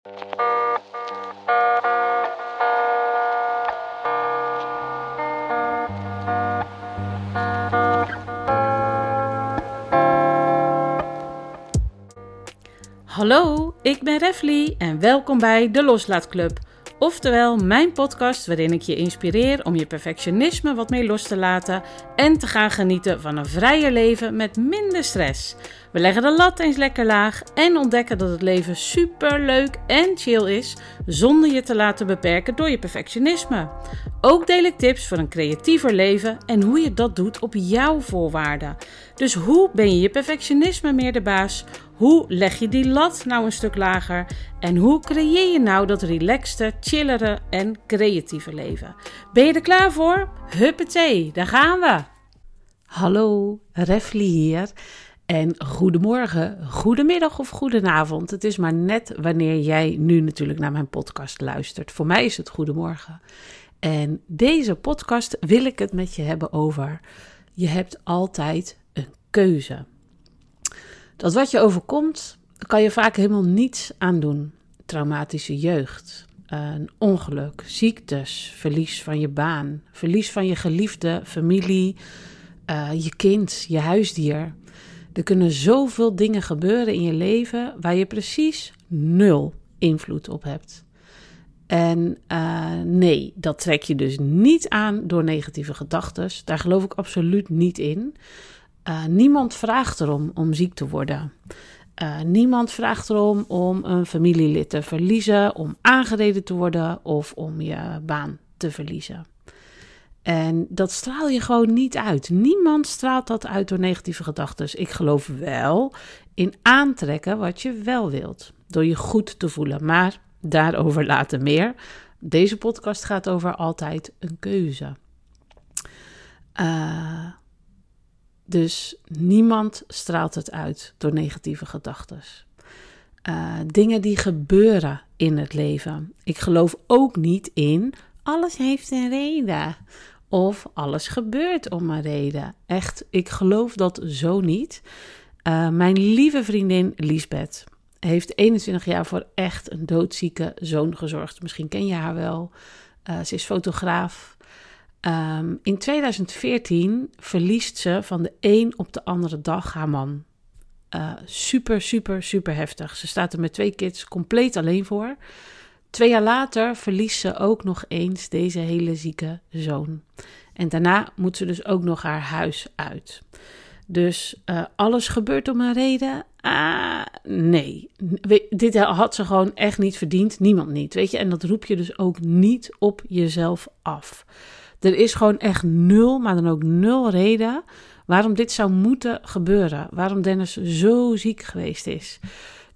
Hallo, ik ben Refly en welkom bij de Loslaatclub. Oftewel mijn podcast waarin ik je inspireer om je perfectionisme wat meer los te laten en te gaan genieten van een vrijer leven met minder stress. We leggen de lat eens lekker laag en ontdekken dat het leven super leuk en chill is zonder je te laten beperken door je perfectionisme. Ook deel ik tips voor een creatiever leven en hoe je dat doet op jouw voorwaarden. Dus hoe ben je je perfectionisme meer de baas? Hoe leg je die lat nou een stuk lager? En hoe creëer je nou dat relaxte, chillere en creatieve leven? Ben je er klaar voor? Huppatee, daar gaan we! Hallo, Refly hier. En goedemorgen, goedemiddag of goedenavond. Het is maar net wanneer jij nu natuurlijk naar mijn podcast luistert. Voor mij is het goedemorgen. En deze podcast wil ik het met je hebben over. Je hebt altijd een keuze. Dat wat je overkomt, kan je vaak helemaal niets aan doen. Traumatische jeugd, een ongeluk, ziektes, verlies van je baan, verlies van je geliefde, familie, uh, je kind, je huisdier. Er kunnen zoveel dingen gebeuren in je leven waar je precies nul invloed op hebt. En uh, nee, dat trek je dus niet aan door negatieve gedachten. Daar geloof ik absoluut niet in. Uh, niemand vraagt erom om ziek te worden. Uh, niemand vraagt erom om een familielid te verliezen, om aangereden te worden of om je baan te verliezen. En dat straal je gewoon niet uit. Niemand straalt dat uit door negatieve gedachten. Ik geloof wel in aantrekken wat je wel wilt. Door je goed te voelen. Maar daarover later meer. Deze podcast gaat over altijd een keuze. Uh, dus niemand straalt het uit door negatieve gedachten. Uh, dingen die gebeuren in het leven. Ik geloof ook niet in alles heeft een reden. Of alles gebeurt om een reden. Echt, ik geloof dat zo niet. Uh, mijn lieve vriendin Lisbeth heeft 21 jaar voor echt een doodzieke zoon gezorgd. Misschien ken je haar wel. Uh, ze is fotograaf. Um, in 2014 verliest ze van de een op de andere dag haar man. Uh, super, super, super heftig. Ze staat er met twee kids compleet alleen voor. Twee jaar later verliest ze ook nog eens deze hele zieke zoon. En daarna moet ze dus ook nog haar huis uit. Dus uh, alles gebeurt om een reden? Ah, nee. dit had ze gewoon echt niet verdiend. Niemand niet, weet je. En dat roep je dus ook niet op jezelf af. Er is gewoon echt nul, maar dan ook nul reden waarom dit zou moeten gebeuren. Waarom Dennis zo ziek geweest is.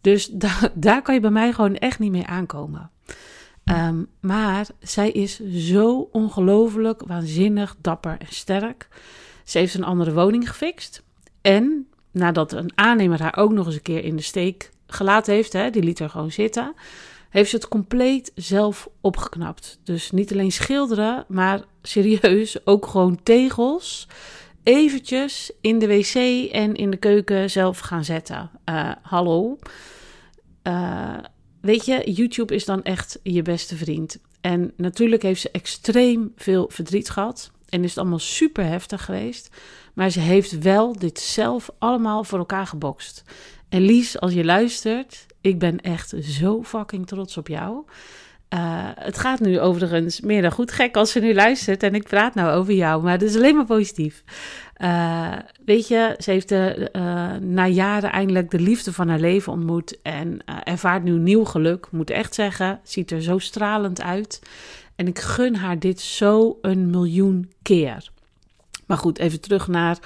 Dus da daar kan je bij mij gewoon echt niet mee aankomen. Um, maar zij is zo ongelooflijk waanzinnig, dapper en sterk. Ze heeft een andere woning gefixt. En nadat een aannemer haar ook nog eens een keer in de steek gelaten heeft, hè, die liet er gewoon zitten, heeft ze het compleet zelf opgeknapt. Dus niet alleen schilderen, maar serieus ook gewoon tegels eventjes in de wc en in de keuken zelf gaan zetten. Uh, hallo. Uh, weet je, YouTube is dan echt je beste vriend. En natuurlijk heeft ze extreem veel verdriet gehad. En is het allemaal super heftig geweest. Maar ze heeft wel dit zelf allemaal voor elkaar gebokst. En Lies, als je luistert, ik ben echt zo fucking trots op jou. Uh, het gaat nu overigens meer dan goed gek als ze nu luistert en ik praat nou over jou, maar het is alleen maar positief. Uh, weet je, ze heeft de, uh, na jaren eindelijk de liefde van haar leven ontmoet en ervaart nu nieuw geluk. Moet echt zeggen, ziet er zo stralend uit. En ik gun haar dit zo een miljoen keer. Maar goed, even terug naar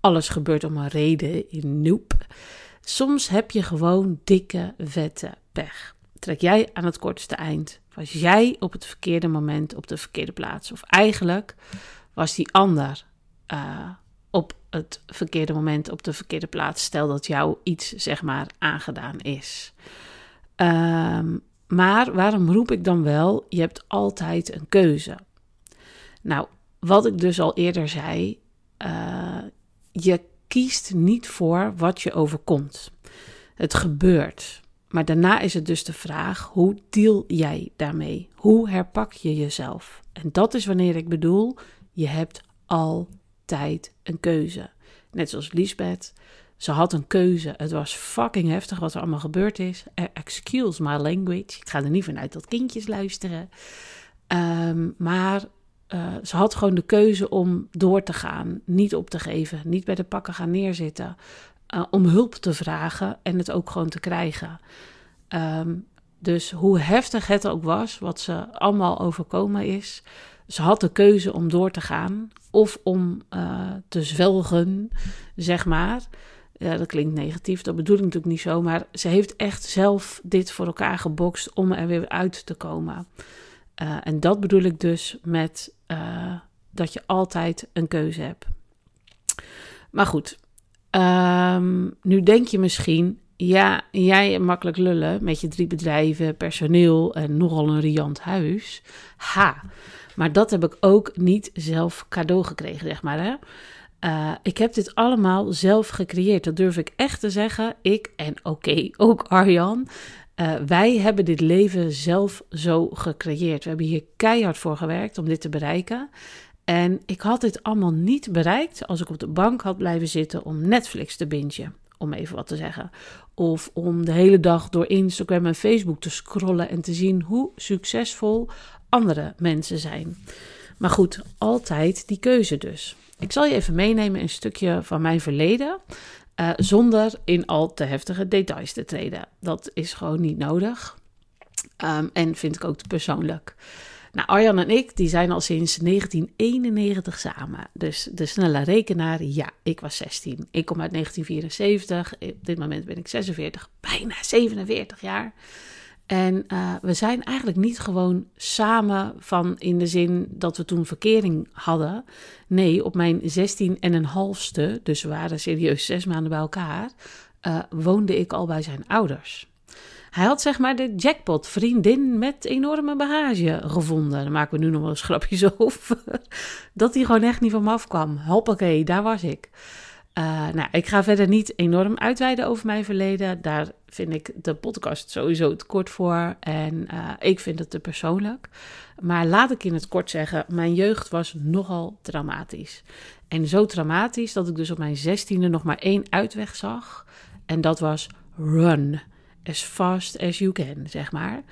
alles gebeurt om een reden in Noep. Soms heb je gewoon dikke, vette pech. Trek jij aan het kortste eind. Was jij op het verkeerde moment op de verkeerde plaats? Of eigenlijk was die ander uh, op het verkeerde moment op de verkeerde plaats. Stel dat jou iets, zeg maar, aangedaan is. Um, maar waarom roep ik dan wel? Je hebt altijd een keuze. Nou, wat ik dus al eerder zei, uh, je kiest niet voor wat je overkomt. Het gebeurt. maar daarna is het dus de vraag: hoe deal jij daarmee? Hoe herpak je jezelf? En dat is wanneer ik bedoel: je hebt altijd een keuze. Net zoals Lisbeth. Ze had een keuze. Het was fucking heftig wat er allemaal gebeurd is. Eh, excuse my language. Ik ga er niet vanuit dat kindjes luisteren. Ehm, maar uh, ze had gewoon de keuze om door te gaan, niet op te geven, niet bij de pakken gaan neerzitten, uh, om hulp te vragen en het ook gewoon te krijgen. Um, dus hoe heftig het ook was, wat ze allemaal overkomen is, ze had de keuze om door te gaan of om uh, te zwelgen, zeg maar. Ja, dat klinkt negatief, dat bedoel ik natuurlijk niet zo, maar ze heeft echt zelf dit voor elkaar gebokst om er weer uit te komen. En dat bedoel ik dus met uh, dat je altijd een keuze hebt. Maar goed, um, nu denk je misschien, ja, jij makkelijk lullen met je drie bedrijven, personeel en nogal een riant huis. Ha, maar dat heb ik ook niet zelf cadeau gekregen, zeg maar. Hè? Uh, ik heb dit allemaal zelf gecreëerd. Dat durf ik echt te zeggen. Ik en oké, ook Arjan. Uh, wij hebben dit leven zelf zo gecreëerd. We hebben hier keihard voor gewerkt om dit te bereiken. En ik had dit allemaal niet bereikt als ik op de bank had blijven zitten om Netflix te bingen. Om even wat te zeggen. Of om de hele dag door Instagram en Facebook te scrollen en te zien hoe succesvol andere mensen zijn. Maar goed, altijd die keuze dus. Ik zal je even meenemen een stukje van mijn verleden. Uh, zonder in al te heftige details te treden. Dat is gewoon niet nodig. Um, en vind ik ook te persoonlijk. Nou, Arjan en ik die zijn al sinds 1991 samen. Dus de snelle rekenaar, ja, ik was 16. Ik kom uit 1974. Op dit moment ben ik 46, bijna 47 jaar. En uh, we zijn eigenlijk niet gewoon samen van in de zin dat we toen verkering hadden. Nee, op mijn 16 en een halfste, dus we waren serieus zes maanden bij elkaar, uh, woonde ik al bij zijn ouders. Hij had zeg maar de jackpot vriendin met enorme bagage gevonden. Daar maken we nu nog wel eens grapjes over. dat hij gewoon echt niet van me afkwam. Hoppakee, daar was ik. Uh, nou, ik ga verder niet enorm uitweiden over mijn verleden. Daar vind ik de podcast sowieso te kort voor. En uh, ik vind het te persoonlijk. Maar laat ik in het kort zeggen: mijn jeugd was nogal traumatisch. En zo traumatisch dat ik dus op mijn zestiende nog maar één uitweg zag. En dat was run. As fast as you can, zeg maar.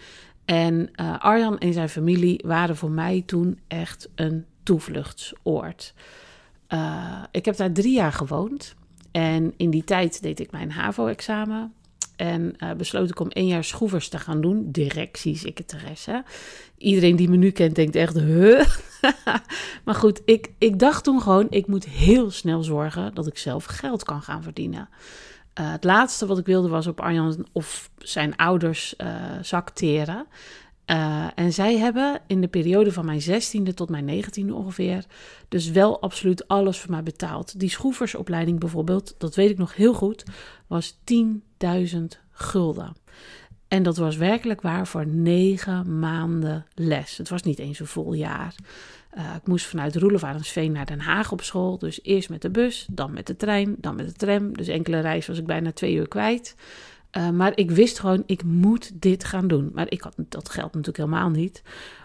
En uh, Arjan en zijn familie waren voor mij toen echt een toevluchtsoord. Uh, ik heb daar drie jaar gewoond. En in die tijd deed ik mijn HAVO-examen. En uh, besloot ik om één jaar schroevers te gaan doen. Directiesecretaresse. Iedereen die me nu kent denkt echt, huh? maar goed, ik, ik dacht toen gewoon, ik moet heel snel zorgen dat ik zelf geld kan gaan verdienen. Uh, het laatste wat ik wilde was op Arjan of zijn ouders zakteren. Uh, en zij hebben in de periode van mijn 16e tot mijn 19e ongeveer, dus wel absoluut alles voor mij betaald. Die schroeversopleiding bijvoorbeeld, dat weet ik nog heel goed, was 10.000 gulden. En dat was werkelijk waar voor negen maanden les. Het was niet eens een vol jaar. Uh, ik moest vanuit Roelevarensveen naar Den Haag op school. Dus eerst met de bus, dan met de trein, dan met de tram. Dus enkele reis was ik bijna twee uur kwijt. Uh, maar ik wist gewoon, ik moet dit gaan doen. Maar ik had dat geld natuurlijk helemaal niet.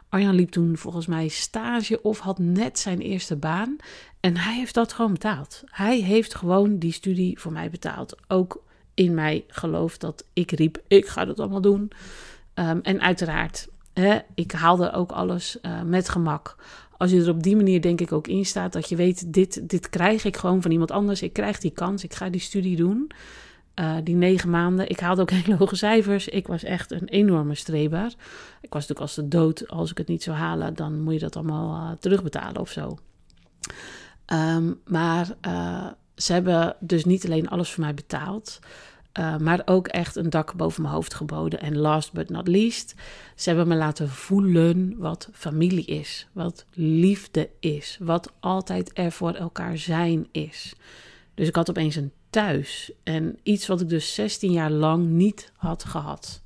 Arjan liep toen volgens mij stage of had net zijn eerste baan. En hij heeft dat gewoon betaald. Hij heeft gewoon die studie voor mij betaald. Ook in mij geloof dat ik riep, ik ga dat allemaal doen. Um, en uiteraard, hè, ik haalde ook alles uh, met gemak. Als je er op die manier denk ik ook in staat, dat je weet, dit, dit krijg ik gewoon van iemand anders. Ik krijg die kans, ik ga die studie doen. Uh, die negen maanden. Ik haalde ook hele hoge cijfers. Ik was echt een enorme streber. Ik was natuurlijk als de dood. Als ik het niet zou halen, dan moet je dat allemaal uh, terugbetalen of zo. Um, maar uh, ze hebben dus niet alleen alles voor mij betaald. maar ook echt een dak boven mijn hoofd geboden. En last but not least, ze hebben me laten voelen wat familie is. Wat liefde is. Wat altijd er voor elkaar zijn is. Dus ik had opeens een thuis. En iets wat ik dus 16 jaar lang niet had gehad.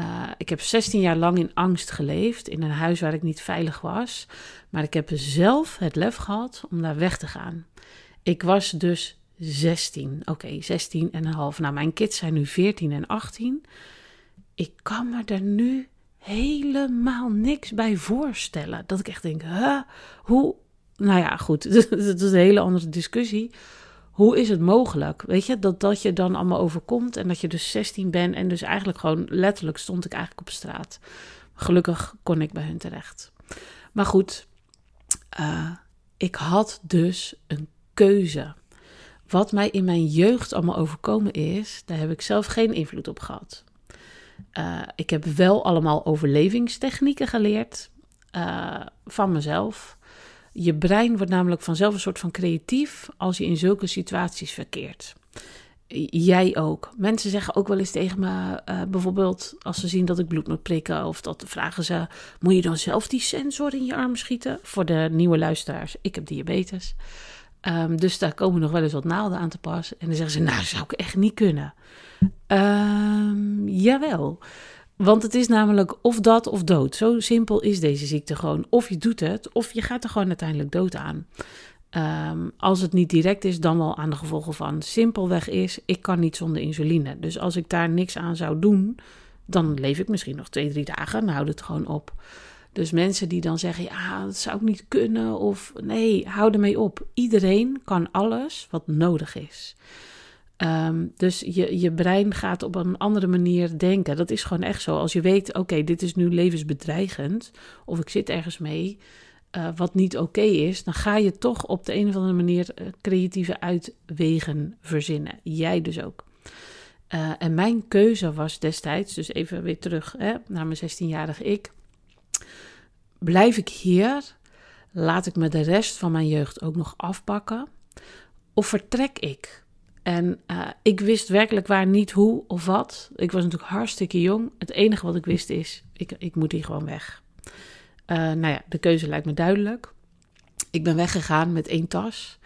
Uh, ik heb 16 jaar lang in angst geleefd, in een huis waar ik niet veilig was. Maar ik heb zelf het lef gehad om daar weg te gaan. Ik was dus 16. Oké, okay, 16 en een half. Nou, mijn kids zijn nu 14 en 18. ik kan me er nu helemaal niks bij voorstellen. Dat ik echt denk, huh, hoe... Nou ja, goed, dat is een hele andere discussie. Hoe is het mogelijk? Weet je, dat dat je dan allemaal overkomt en dat je dus 16 bent en dus eigenlijk gewoon letterlijk stond ik eigenlijk op straat. Gelukkig kon ik bij hun terecht. Maar goed, uh, ik had dus een keuze. Wat mij in mijn jeugd allemaal overkomen is, daar heb ik zelf geen invloed op gehad. Uh, ik heb wel allemaal overlevingstechnieken geleerd uh, van mezelf. Je brein wordt namelijk vanzelf een soort van creatief als je in zulke situaties verkeert. Jij ook. Mensen zeggen ook wel eens tegen me, uh, bijvoorbeeld als ze zien dat ik bloed moet prikken, of dat vragen ze: Moet je dan zelf die sensor in je arm schieten? Voor de nieuwe luisteraars, ik heb diabetes. Um, dus daar komen nog wel eens wat naalden aan te pas. En dan zeggen ze: Nou, zou ik echt niet kunnen. Um, jawel. Want het is namelijk of dat of dood. Zo simpel is deze ziekte gewoon. Of je doet het, of je gaat er gewoon uiteindelijk dood aan. Um, als het niet direct is, dan wel aan de gevolgen van. Simpelweg is, ik kan niet zonder insuline. Dus als ik daar niks aan zou doen, dan leef ik misschien nog twee, drie dagen en houd het gewoon op. Dus mensen die dan zeggen, ja, dat zou ik niet kunnen, of nee, hou ermee op. Iedereen kan alles wat nodig is. Um, dus je, je brein gaat op een andere manier denken. Dat is gewoon echt zo. Als je weet, oké, dit is nu levensbedreigend, of ik zit ergens mee, uh, wat niet oké is, dan ga je toch op de een of andere manier uh, creatieve uitwegen verzinnen. Jij dus ook. Uh, en mijn keuze was destijds, dus even weer terug hè, naar mijn 16-jarige ik. Blijf ik hier? Laat ik me de rest van mijn jeugd ook nog afpakken? Of vertrek ik? En uh, ik wist werkelijk waar niet hoe of wat. Ik was natuurlijk hartstikke jong. Het enige wat ik wist is, ik, ik moet hier gewoon weg. Uh, nou ja, de keuze lijkt me duidelijk. Ik ben weggegaan met één tas.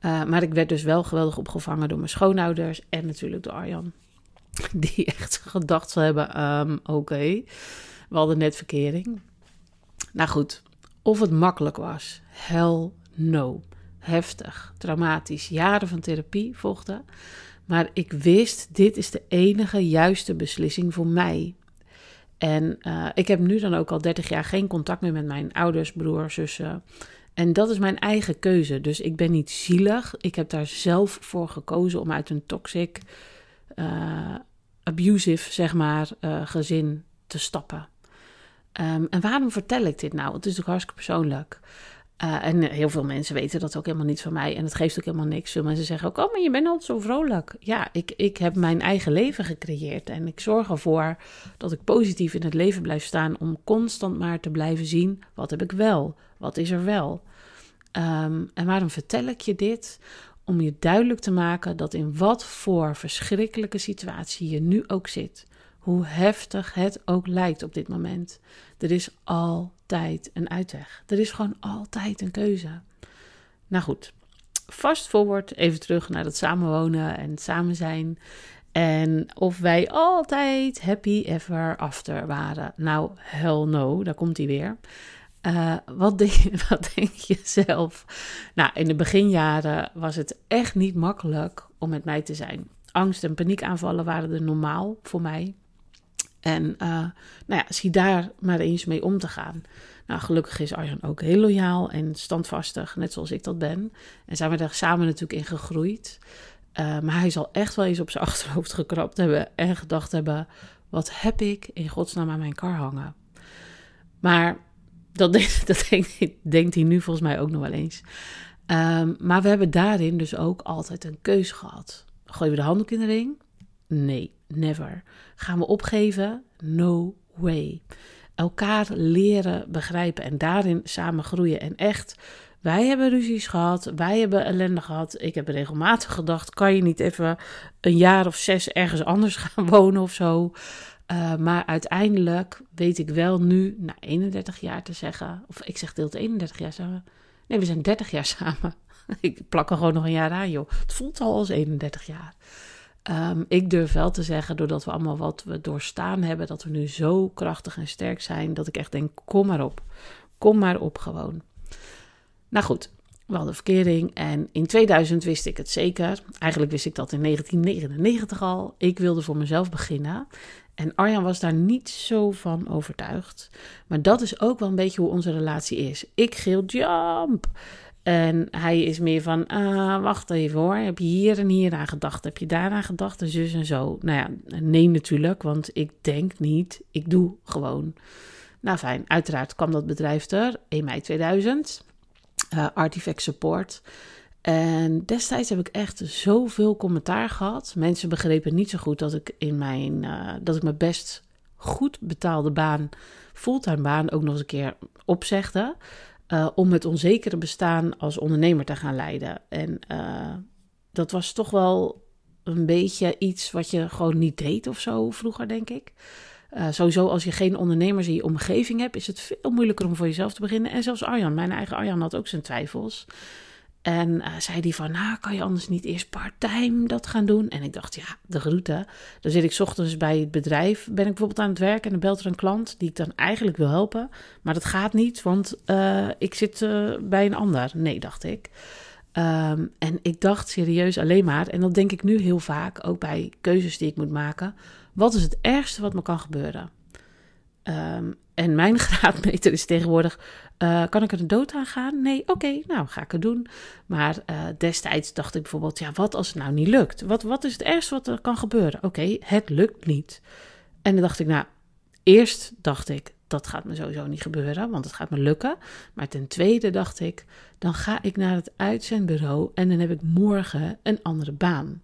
Uh, maar ik werd dus wel geweldig opgevangen door mijn schoonouders en natuurlijk door Arjan. Die echt gedacht zal hebben, um, oké, we hadden net verkering. Nou goed, of het makkelijk was, hell no heftig, traumatisch. Jaren van therapie volgden. Maar ik wist, dit is de enige juiste beslissing voor mij. En uh, ik heb nu dan ook al 30 jaar geen contact meer met mijn ouders, broer, zussen. En dat is mijn eigen keuze. Dus ik ben niet zielig. Ik heb daar zelf voor gekozen om uit een toxic, uh, abusive, zeg maar, uh, gezin te stappen. Um, en waarom vertel ik dit nou? Het is natuurlijk hartstikke persoonlijk. Uh, en heel veel mensen weten dat ook helemaal niet van mij. En het geeft ook helemaal niks. Veel mensen zeggen ook: Oh, maar je bent altijd zo vrolijk. Ja, ik, ik heb mijn eigen leven gecreëerd. En ik zorg ervoor dat ik positief in het leven blijf staan. Om constant maar te blijven zien: wat heb ik wel? Wat is er wel? Um, en waarom vertel ik je dit? Om je duidelijk te maken dat in wat voor verschrikkelijke situatie je nu ook zit. Hoe heftig het ook lijkt op dit moment. Er is altijd een uitweg. Er is gewoon altijd een keuze. Nou goed, fast forward even terug naar het samenwonen en samen zijn. En of wij altijd happy ever after waren. Nou, hell no, daar komt hij weer. Uh, wat, denk, wat denk je zelf? Nou, in de beginjaren was het echt niet makkelijk om met mij te zijn. Angst en paniekaanvallen waren er normaal voor mij. En uh, nou ja, zie daar maar eens mee om te gaan. Nou, gelukkig is Arjan ook heel loyaal en standvastig, net zoals ik dat ben. En zijn we daar samen natuurlijk in gegroeid. Uh, maar hij zal echt wel eens op zijn achterhoofd gekrapt hebben en gedacht hebben: wat heb ik in godsnaam aan mijn kar hangen? Maar dat, denkt, dat denkt, hij nu volgens mij ook nog wel eens. Um, maar we hebben daarin dus ook altijd een keus gehad. Gooien we de handdoek in de ring? Nee, never. Gaan we opgeven? No way. Elkaar leren begrijpen en daarin samen groeien. En echt, wij hebben ruzies gehad, wij hebben ellende gehad. Ik heb regelmatig gedacht: kan je niet even een jaar of zes ergens anders gaan wonen of zo? Uh, maar uiteindelijk weet ik wel nu, na 31 jaar te zeggen, of ik zeg deelt 31 jaar samen. Nee, we zijn 30 jaar samen. ik plak er gewoon nog een jaar aan, joh. Het voelt al als 31 jaar. Um, ik durf wel te zeggen, doordat we allemaal wat we doorstaan hebben, dat we nu zo krachtig en sterk zijn, dat ik echt denk: kom maar op. Kom maar op gewoon. Nou goed, we hadden verkering en in 2000 wist ik het zeker. Eigenlijk wist ik dat in 1999 al. Ik wilde voor mezelf beginnen. En Arjan was daar niet zo van overtuigd. Maar dat is ook wel een beetje hoe onze relatie is. Ik geel jump. En hij is meer van, ah, wacht even hoor, heb je hier en hier aan gedacht? Heb je daar aan gedacht? En zus en zo. Nou ja, nee natuurlijk, want ik denk niet, ik doe gewoon. Nou fijn, uiteraard kwam dat bedrijf er, 1 mei 2000, uh, Artifact Support. En destijds heb ik echt zoveel commentaar gehad. Mensen begrepen niet zo goed dat ik in mijn, uh, dat ik mijn best goed betaalde baan, fulltime baan, ook nog eens een keer opzegde. Uh, om het onzekere bestaan als ondernemer te gaan leiden. En uh, dat was toch wel een beetje iets wat je gewoon niet deed of zo vroeger, denk ik. Uh, sowieso, als je geen ondernemers in je omgeving hebt, is het veel moeilijker om voor jezelf te beginnen. En zelfs Arjan, mijn eigen Arjan, had ook zijn twijfels. En uh, zei hij van, nou, kan je anders niet eerst part-time dat gaan doen? En ik dacht, ja, de groeten. Dan zit ik ochtends bij het bedrijf, ben ik bijvoorbeeld aan het werk... en dan belt er een klant die ik dan eigenlijk wil helpen. Maar dat gaat niet, want uh, ik zit uh, bij een ander. Nee, dacht ik. Um, en ik dacht serieus alleen maar, en dat denk ik nu heel vaak... ook bij keuzes die ik moet maken... wat is het ergste wat me kan gebeuren? Um, en mijn graadmeter is tegenwoordig: uh, kan ik er de dood aan gaan? Nee, oké, nou ga ik het doen. Maar uh, destijds dacht ik bijvoorbeeld: ja, wat als het nou niet lukt? Wat, wat is het ergste wat er kan gebeuren? Oké, het lukt niet. En dan dacht ik: nou, eerst dacht ik: dat gaat me sowieso niet gebeuren, want het gaat me lukken. Maar ten tweede dacht ik: dan ga ik naar het uitzendbureau en dan heb ik morgen een andere baan.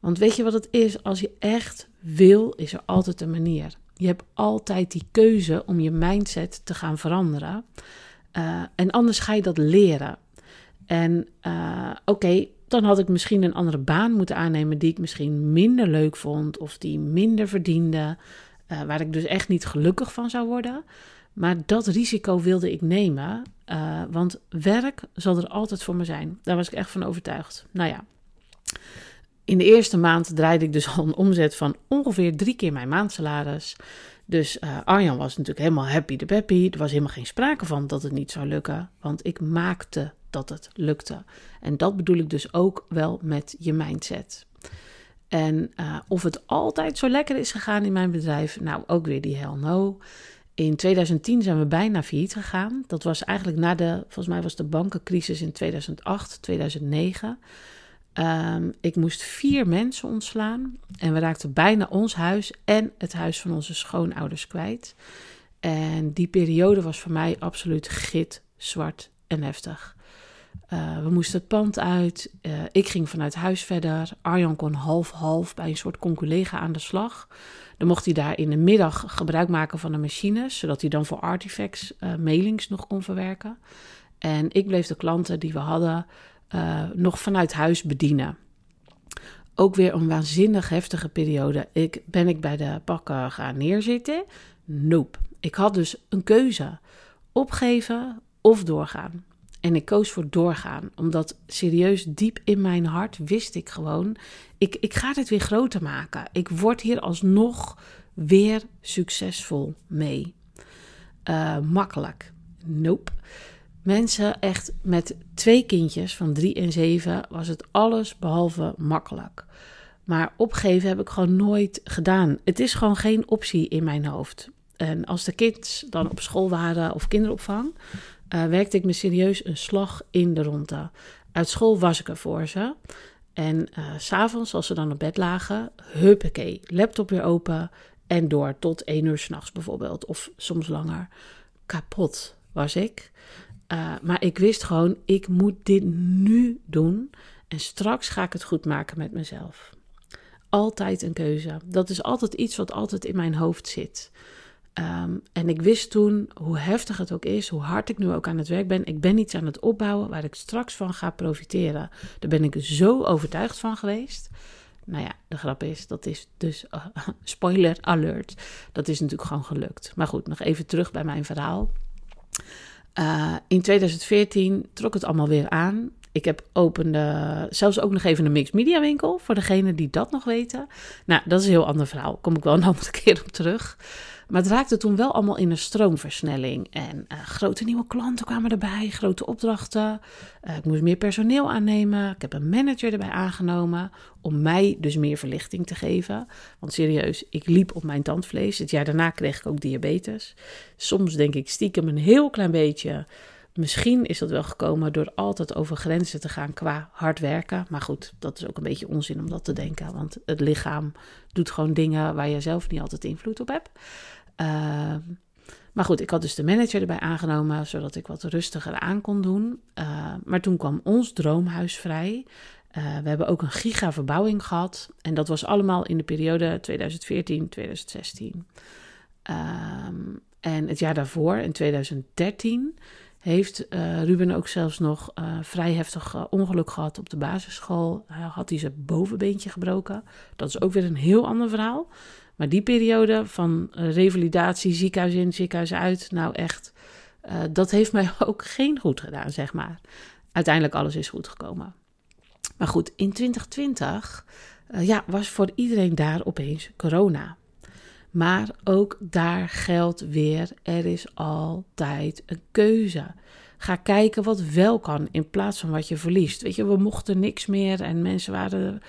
Want weet je wat het is? Als je echt wil, is er altijd een manier. Je hebt altijd die keuze om je mindset te gaan veranderen. Uh, en anders ga je dat leren. En uh, oké, dan had ik misschien een andere baan moeten aannemen die ik misschien minder leuk vond of die minder verdiende, uh, waar ik dus echt niet gelukkig van zou worden. Maar dat risico wilde ik nemen, want werk zal er altijd voor me zijn. Daar was ik echt van overtuigd. Nou ja. In de eerste maand draaide ik dus al een omzet van ongeveer drie keer mijn maandsalaris. Dus uh, Arjan was natuurlijk helemaal happy de peppy. Er was helemaal geen sprake van dat het niet zou lukken, want ik maakte dat het lukte. En dat bedoel ik dus ook wel met je mindset. En uh, of het altijd zo lekker is gegaan in mijn bedrijf, nou ook weer die hell no. In 2010 zijn we bijna failliet gegaan. Dat was eigenlijk na de, volgens mij was de bankencrisis in 2008, 2009. Um, ik moest vier mensen ontslaan en we raakten bijna ons huis en het huis van onze schoonouders kwijt. En die periode was voor mij absoluut git, zwart en heftig. Uh, we moesten het pand uit. Uh, ik ging vanuit huis verder. Arjan kon half-half bij een soort conculega aan de slag. Dan mocht hij daar in de middag gebruik maken van de machines, zodat hij dan voor Artifacts uh, mailings nog kon verwerken. En ik bleef de klanten die we hadden uh, nog vanuit huis bedienen. Ook weer een waanzinnig heftige periode. Ik, ben ik bij de pakken gaan neerzitten? Nope. Ik had dus een keuze. Opgeven of doorgaan. En ik koos voor doorgaan, omdat serieus diep in mijn hart wist ik gewoon: ik, ik ga dit weer groter maken. Ik word hier alsnog weer succesvol mee. Uh, makkelijk. Nope. Mensen echt met twee kindjes van drie en zeven was het alles behalve makkelijk. Maar opgeven heb ik gewoon nooit gedaan. Het is gewoon geen optie in mijn hoofd. En als de kids dan op school waren of kinderopvang, uh, werkte ik me serieus een slag in de ronde. Uit school was ik er voor ze. En uh, s'avonds, als ze dan op bed lagen, huppakee, laptop weer open en door tot één uur s'nachts bijvoorbeeld. Of soms langer. Kapot was ik. Uh, maar ik wist gewoon, ik moet dit nu doen. En straks ga ik het goed maken met mezelf. Altijd een keuze. Dat is altijd iets wat altijd in mijn hoofd zit. Um, en ik wist toen, hoe heftig het ook is, hoe hard ik nu ook aan het werk ben, ik ben iets aan het opbouwen waar ik straks van ga profiteren. Daar ben ik zo overtuigd van geweest. Nou ja, de grap is, dat is dus, spoiler alert, dat is natuurlijk gewoon gelukt. Maar goed, nog even terug bij mijn verhaal. Uh, in 2014 trok het allemaal weer aan. Ik heb opende zelfs ook nog even een mixed media winkel voor degenen die dat nog weten. Nou, dat is een heel ander verhaal. Kom ik wel een andere keer op terug. Maar het raakte toen wel allemaal in een stroomversnelling. En uh, grote nieuwe klanten kwamen erbij, grote opdrachten. Uh, ik moest meer personeel aannemen. Ik heb een manager erbij aangenomen om mij dus meer verlichting te geven. Want serieus, ik liep op mijn tandvlees. Het jaar daarna kreeg ik ook diabetes. Soms denk ik stiekem een heel klein beetje Misschien is dat wel gekomen door altijd over grenzen te gaan qua hard werken. Maar goed, dat is ook een beetje onzin om dat te denken. Want het lichaam doet gewoon dingen waar je zelf niet altijd invloed op hebt. Uh, maar goed, ik had dus de manager erbij aangenomen, zodat ik wat rustiger aan kon doen. Uh, maar toen kwam ons droomhuis vrij. Uh, we hebben ook een gigaverbouwing gehad. En dat was allemaal in de periode 2014-2016. Ehm, en het jaar daarvoor, in 2013, heeft uh, Ruben ook zelfs nog uh, vrij heftig ongeluk gehad op de basisschool. Had hij zijn bovenbeentje gebroken. Dat is ook weer een heel ander verhaal. Maar die periode van revalidatie, ziekenhuis in, ziekenhuis uit, nou echt, dat heeft mij ook geen goed gedaan, zeg maar. Uiteindelijk alles is goed gekomen. Maar goed, in 2020 ja, was voor iedereen daar opeens corona. Maar ook daar geldt weer: er is altijd een keuze. Ga kijken wat wel kan in plaats van wat je verliest. Weet je, we mochten niks meer en mensen waren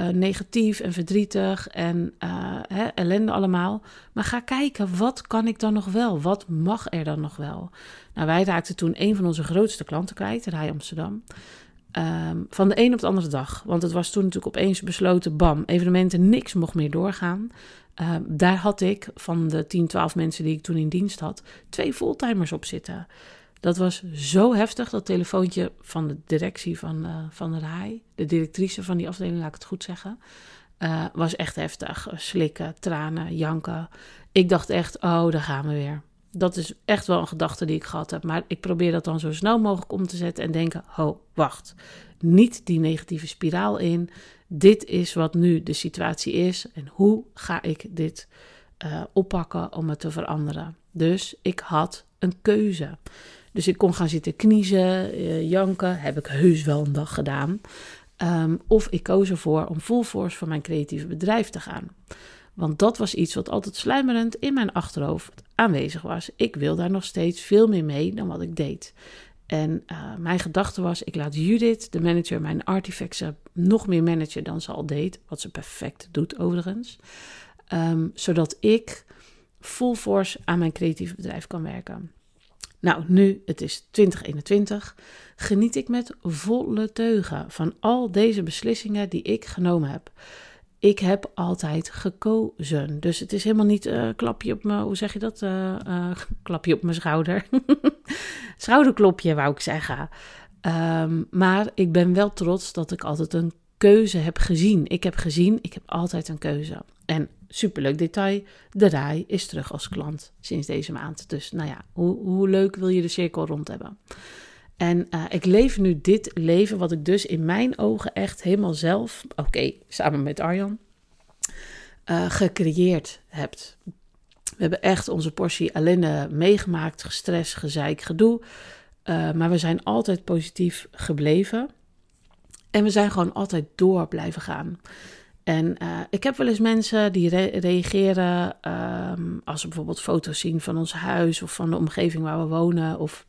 uh, negatief en verdrietig en uh, hè, ellende allemaal. Maar ga kijken, wat kan ik dan nog wel? Wat mag er dan nog wel? Nou, wij raakten toen een van onze grootste klanten kwijt, Rij Amsterdam. Um, van de een op de andere dag. Want het was toen natuurlijk opeens besloten, bam, evenementen, niks mocht meer doorgaan. Uh, daar had ik van de 10, 12 mensen die ik toen in dienst had, twee fulltimers op zitten. Dat was zo heftig, dat telefoontje van de directie van, uh, van de RAI, de directrice van die afdeling, laat ik het goed zeggen, uh, was echt heftig. Slikken, tranen, janken. Ik dacht echt, oh, daar gaan we weer. Dat is echt wel een gedachte die ik gehad heb. Maar ik probeer dat dan zo snel mogelijk om te zetten en denken: ho, wacht. Niet die negatieve spiraal in. Dit is wat nu de situatie is. En hoe ga ik dit uh, oppakken om het te veranderen? Dus ik had een keuze. Dus ik kon gaan zitten kniezen, uh, janken. Heb ik heus wel een dag gedaan. Um, of ik koos ervoor om full force voor mijn creatieve bedrijf te gaan. Want dat was iets wat altijd sluimerend in mijn achterhoofd aanwezig was. Ik wil daar nog steeds veel meer mee dan wat ik deed. En uh, mijn gedachte was: ik laat Judith, de manager, mijn artifacts nog meer managen dan ze al deed. Wat ze perfect doet, overigens. Um, zodat ik full force aan mijn creatieve bedrijf kan werken. Nou, nu het is 2021, geniet ik met volle teugen van al deze beslissingen die ik genomen heb ik heb altijd gekozen. Dus het is helemaal niet uh, klapje op me, hoe zeg je dat? Uh, uh, klapje op mijn schouder. Schouderklopje, wou ik zeggen. Um, maar ik ben wel trots dat ik altijd een keuze heb gezien. Ik heb gezien, ik heb altijd een keuze. En superleuk detail, de RAI is terug als klant sinds deze maand. Dus nou ja, hoe, hoe leuk wil je de cirkel rond hebben? En uh, ik leef nu dit leven, wat ik dus in mijn ogen echt helemaal zelf, oké, samen met Arjan, uh, gecreëerd heb. We hebben echt onze portie ellende meegemaakt, gestrest, gezeik, gedoe. Uh, maar we zijn altijd positief gebleven. En we zijn gewoon altijd door blijven gaan. En ik heb wel eens mensen die re reageren um, als ze bijvoorbeeld foto's zien van ons huis of van de omgeving waar we wonen. Of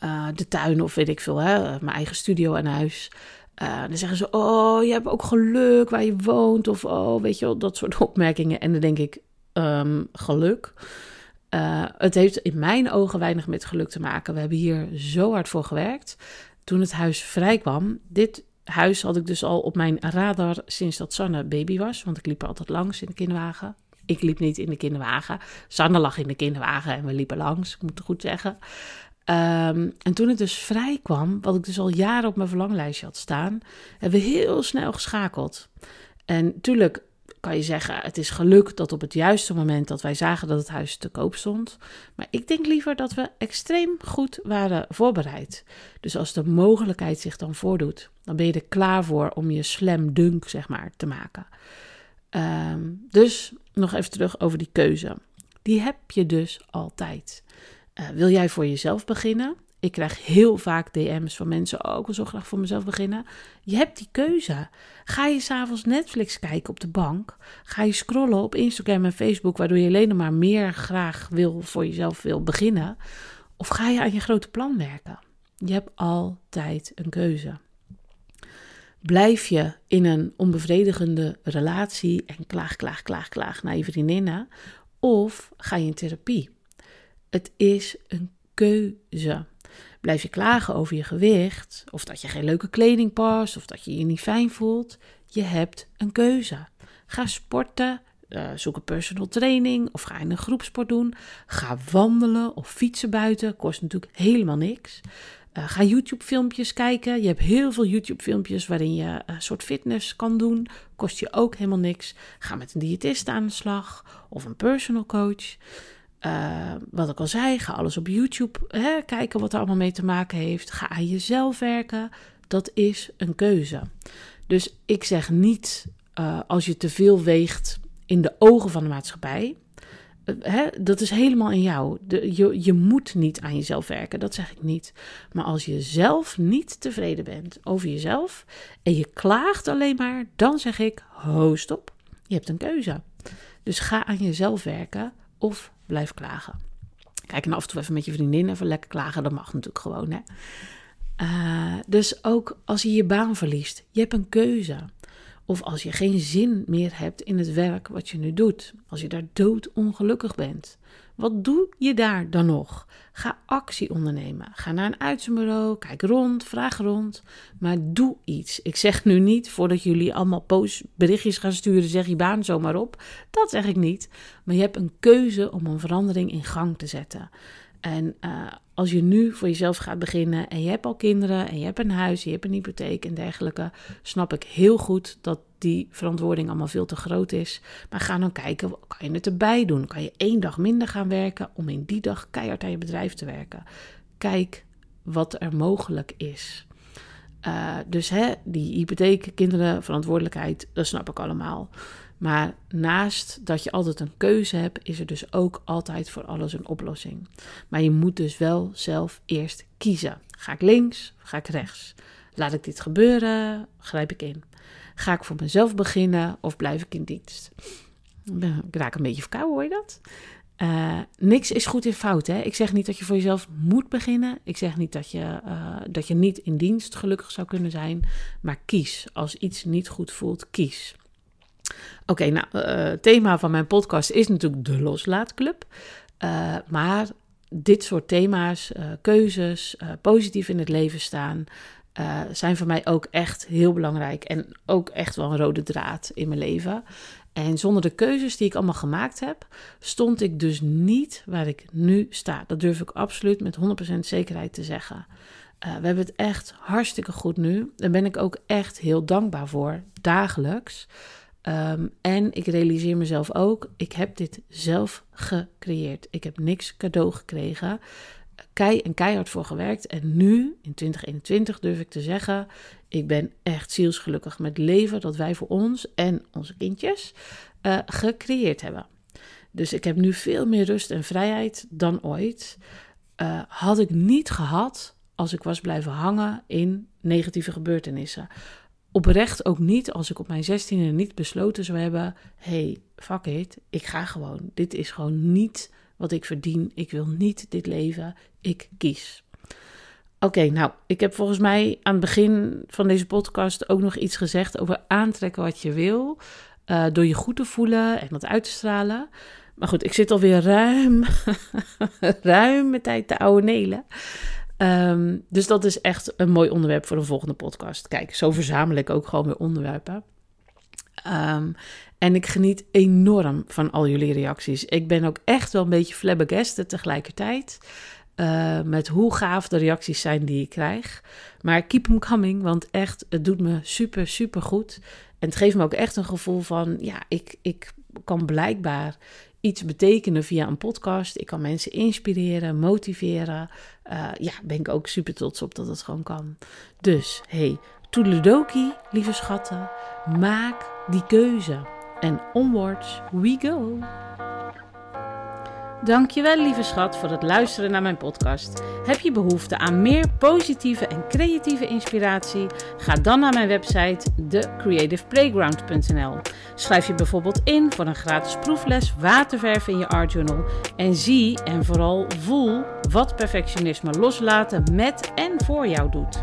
uh, de tuin of weet ik veel, hè, mijn eigen studio en huis. Uh, dan zeggen ze, oh, je hebt ook geluk waar je woont. Of, oh, weet je wel, dat soort opmerkingen. En dan denk ik, um, geluk. Het heeft in mijn ogen weinig met geluk te maken. We hebben hier zo hard voor gewerkt. Toen het huis vrij kwam, dit huis had ik dus al op mijn radar sinds dat Sanne baby was. Want ik liep er altijd langs in de kinderwagen. Ik liep niet in de kinderwagen. Sanne lag in de kinderwagen en we liepen langs, ik moet het goed zeggen. Um, en toen het dus vrij kwam, wat ik dus al jaren op mijn verlanglijstje had staan, hebben we heel snel geschakeld. En tuurlijk kan je zeggen, het is geluk dat op het juiste moment dat wij zagen dat het huis te koop stond. Maar ik denk liever dat we extreem goed waren voorbereid. Dus als de mogelijkheid zich dan voordoet, dan ben je er klaar voor om je slam dunk, zeg maar, te maken. Um, dus nog even terug over die keuze. Die heb je dus altijd. Uh, wil jij voor jezelf beginnen? Ik krijg heel vaak DM's van mensen, oh, ik wil zo graag voor mezelf beginnen. Je hebt die keuze. Ga je s'avonds Netflix kijken op de bank? Ga je scrollen op Instagram en Facebook, waardoor je alleen maar meer graag wil voor jezelf wil beginnen? Of ga je aan je grote plan werken? Je hebt altijd een keuze. Blijf je in een onbevredigende relatie en klaag, klaag, klaag, klaag naar je vriendinnen? Of ga je in therapie? Het is een keuze. Blijf je klagen over je gewicht, of dat je geen leuke kleding past, of dat je je niet fijn voelt? Je hebt een keuze. Ga sporten, uh, zoek een personal training of ga in een groepsport doen. Ga wandelen of fietsen buiten, kost natuurlijk helemaal niks. Uh, ga YouTube-filmpjes kijken. Je hebt heel veel YouTube-filmpjes waarin je een soort fitness kan doen. Kost je ook helemaal niks. Ga met een diëtist aan de slag of een personal coach. Uh, wat ik al zei, ga alles op YouTube hè, kijken wat er allemaal mee te maken heeft. Ga aan jezelf werken. Dat is een keuze. Dus ik zeg niet uh, als je te veel weegt in de ogen van de maatschappij. Hè, dat is helemaal in jou. De, je, je moet niet aan jezelf werken, dat zeg ik niet. Maar als je zelf niet tevreden bent over jezelf en je klaagt alleen maar, dan zeg ik: ho, stop. Je hebt een keuze. Dus ga aan jezelf werken of blijf klagen. Kijk, en af en toe even met je vriendin even lekker klagen, dat mag natuurlijk gewoon. Hè? Uh, dus ook als je je baan verliest, je hebt een keuze. Of als je geen zin meer hebt in het werk wat je nu doet. Als je daar doodongelukkig bent. Wat doe je daar dan nog? Ga actie ondernemen. Ga naar een uitzendbureau, kijk rond, vraag rond. Maar doe iets. Ik zeg nu niet, voordat jullie allemaal post berichtjes gaan sturen, zeg je baan zomaar op. Dat zeg ik niet. Maar je hebt een keuze om een verandering in gang te zetten. En uh, als je nu voor jezelf gaat beginnen en je hebt al kinderen en je hebt een huis, je hebt een hypotheek en dergelijke, snap ik heel goed dat die verantwoording allemaal veel te groot is. Maar ga dan kijken, kan je het erbij doen? Kan je één dag minder gaan werken om in die dag keihard aan je bedrijf te werken? Kijk wat er mogelijk is. Uh, dus hè, die hypotheek, kinderen, verantwoordelijkheid, dat snap ik allemaal. Maar naast dat je altijd een keuze hebt, is er dus ook altijd voor alles een oplossing. Maar je moet dus wel zelf eerst kiezen. Ga ik links? Ga ik rechts? Laat ik dit gebeuren? Grijp ik in? Ga ik voor mezelf beginnen of blijf ik in dienst? Ik raak een beetje verkouden, hoor je dat? Uh, niks is goed in fout. Hè? Ik zeg niet dat je voor jezelf moet beginnen. Ik zeg niet dat je, uh, dat je niet in dienst gelukkig zou kunnen zijn. Maar kies. Als iets niet goed voelt, kies. Oké, nou, uh, thema van mijn podcast is natuurlijk de Loslaatclub. Maar dit soort thema's, keuzes, positief in het leven staan, zijn voor mij ook echt heel belangrijk. En ook echt wel een rode draad in mijn leven. En zonder de keuzes die ik allemaal gemaakt heb, stond ik dus niet waar ik nu sta. Dat durf ik absoluut met 100% zekerheid te zeggen. we hebben het echt hartstikke goed nu. Daar ben ik ook echt heel dankbaar voor, dagelijks. Um, en ik realiseer mezelf ook, ik heb dit zelf gecreëerd. Ik heb niks cadeau gekregen. Kei en keihard voor gewerkt. En nu, in 2021, durf ik te zeggen, ik ben echt zielsgelukkig met leven dat wij voor ons en onze kindjes uh, gecreëerd hebben. Dus ik heb nu veel meer rust en vrijheid dan ooit. Uh, had ik niet gehad als ik was blijven hangen in negatieve gebeurtenissen oprecht ook niet als ik op mijn zestiende niet besloten zou hebben: hey, fuck it, ik ga gewoon. Dit is gewoon niet wat ik verdien. Ik wil niet dit leven. Ik kies. Oké, nou, ik heb volgens mij aan het begin van deze podcast ook nog iets gezegd over aantrekken wat je wil. Uh, door je goed te voelen en dat uit te stralen. Maar goed, ik zit alweer ruim, ruim met tijd te oude nelen. Um, dus dat is echt een mooi onderwerp voor een volgende podcast. Kijk, zo verzamel ik ook gewoon weer onderwerpen. Um, en ik geniet enorm van al jullie reacties. Ik ben ook echt wel een beetje flabbergasted tegelijkertijd. Uh, met hoe gaaf de reacties zijn die ik krijg. Maar keep them coming, want echt, het doet me super, super goed. En het geeft me ook echt een gevoel van, ja, ik, ik kan blijkbaar iets betekenen via een podcast. Ik kan mensen inspireren, motiveren. Uh, ja, ben ik ook super trots op dat het gewoon kan. Dus, hey, toedeledoki, lieve schatten. Maak die keuze. En onwards we go. Dankjewel lieve schat voor het luisteren naar mijn podcast. Heb je behoefte aan meer positieve en creatieve inspiratie? Ga dan naar mijn website thecreativeplayground.nl. Schrijf je bijvoorbeeld in voor een gratis proefles waterverf in je art journal en zie en vooral voel wat perfectionisme loslaten met en voor jou doet.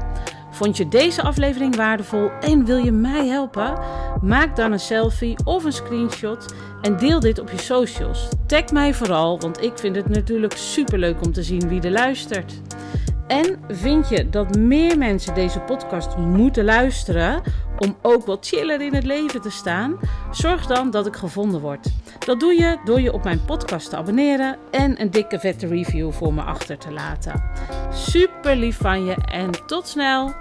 Vond je deze aflevering waardevol en wil je mij helpen? Maak dan een selfie of een screenshot en deel dit op je socials. Tag mij vooral, want ik vind het natuurlijk superleuk om te zien wie er luistert. En vind je dat meer mensen deze podcast moeten luisteren om ook wat chiller in het leven te staan? Zorg dan dat ik gevonden word. Dat doe je door je op mijn podcast te abonneren en een dikke vette review voor me achter te laten. Super lief van je en tot snel!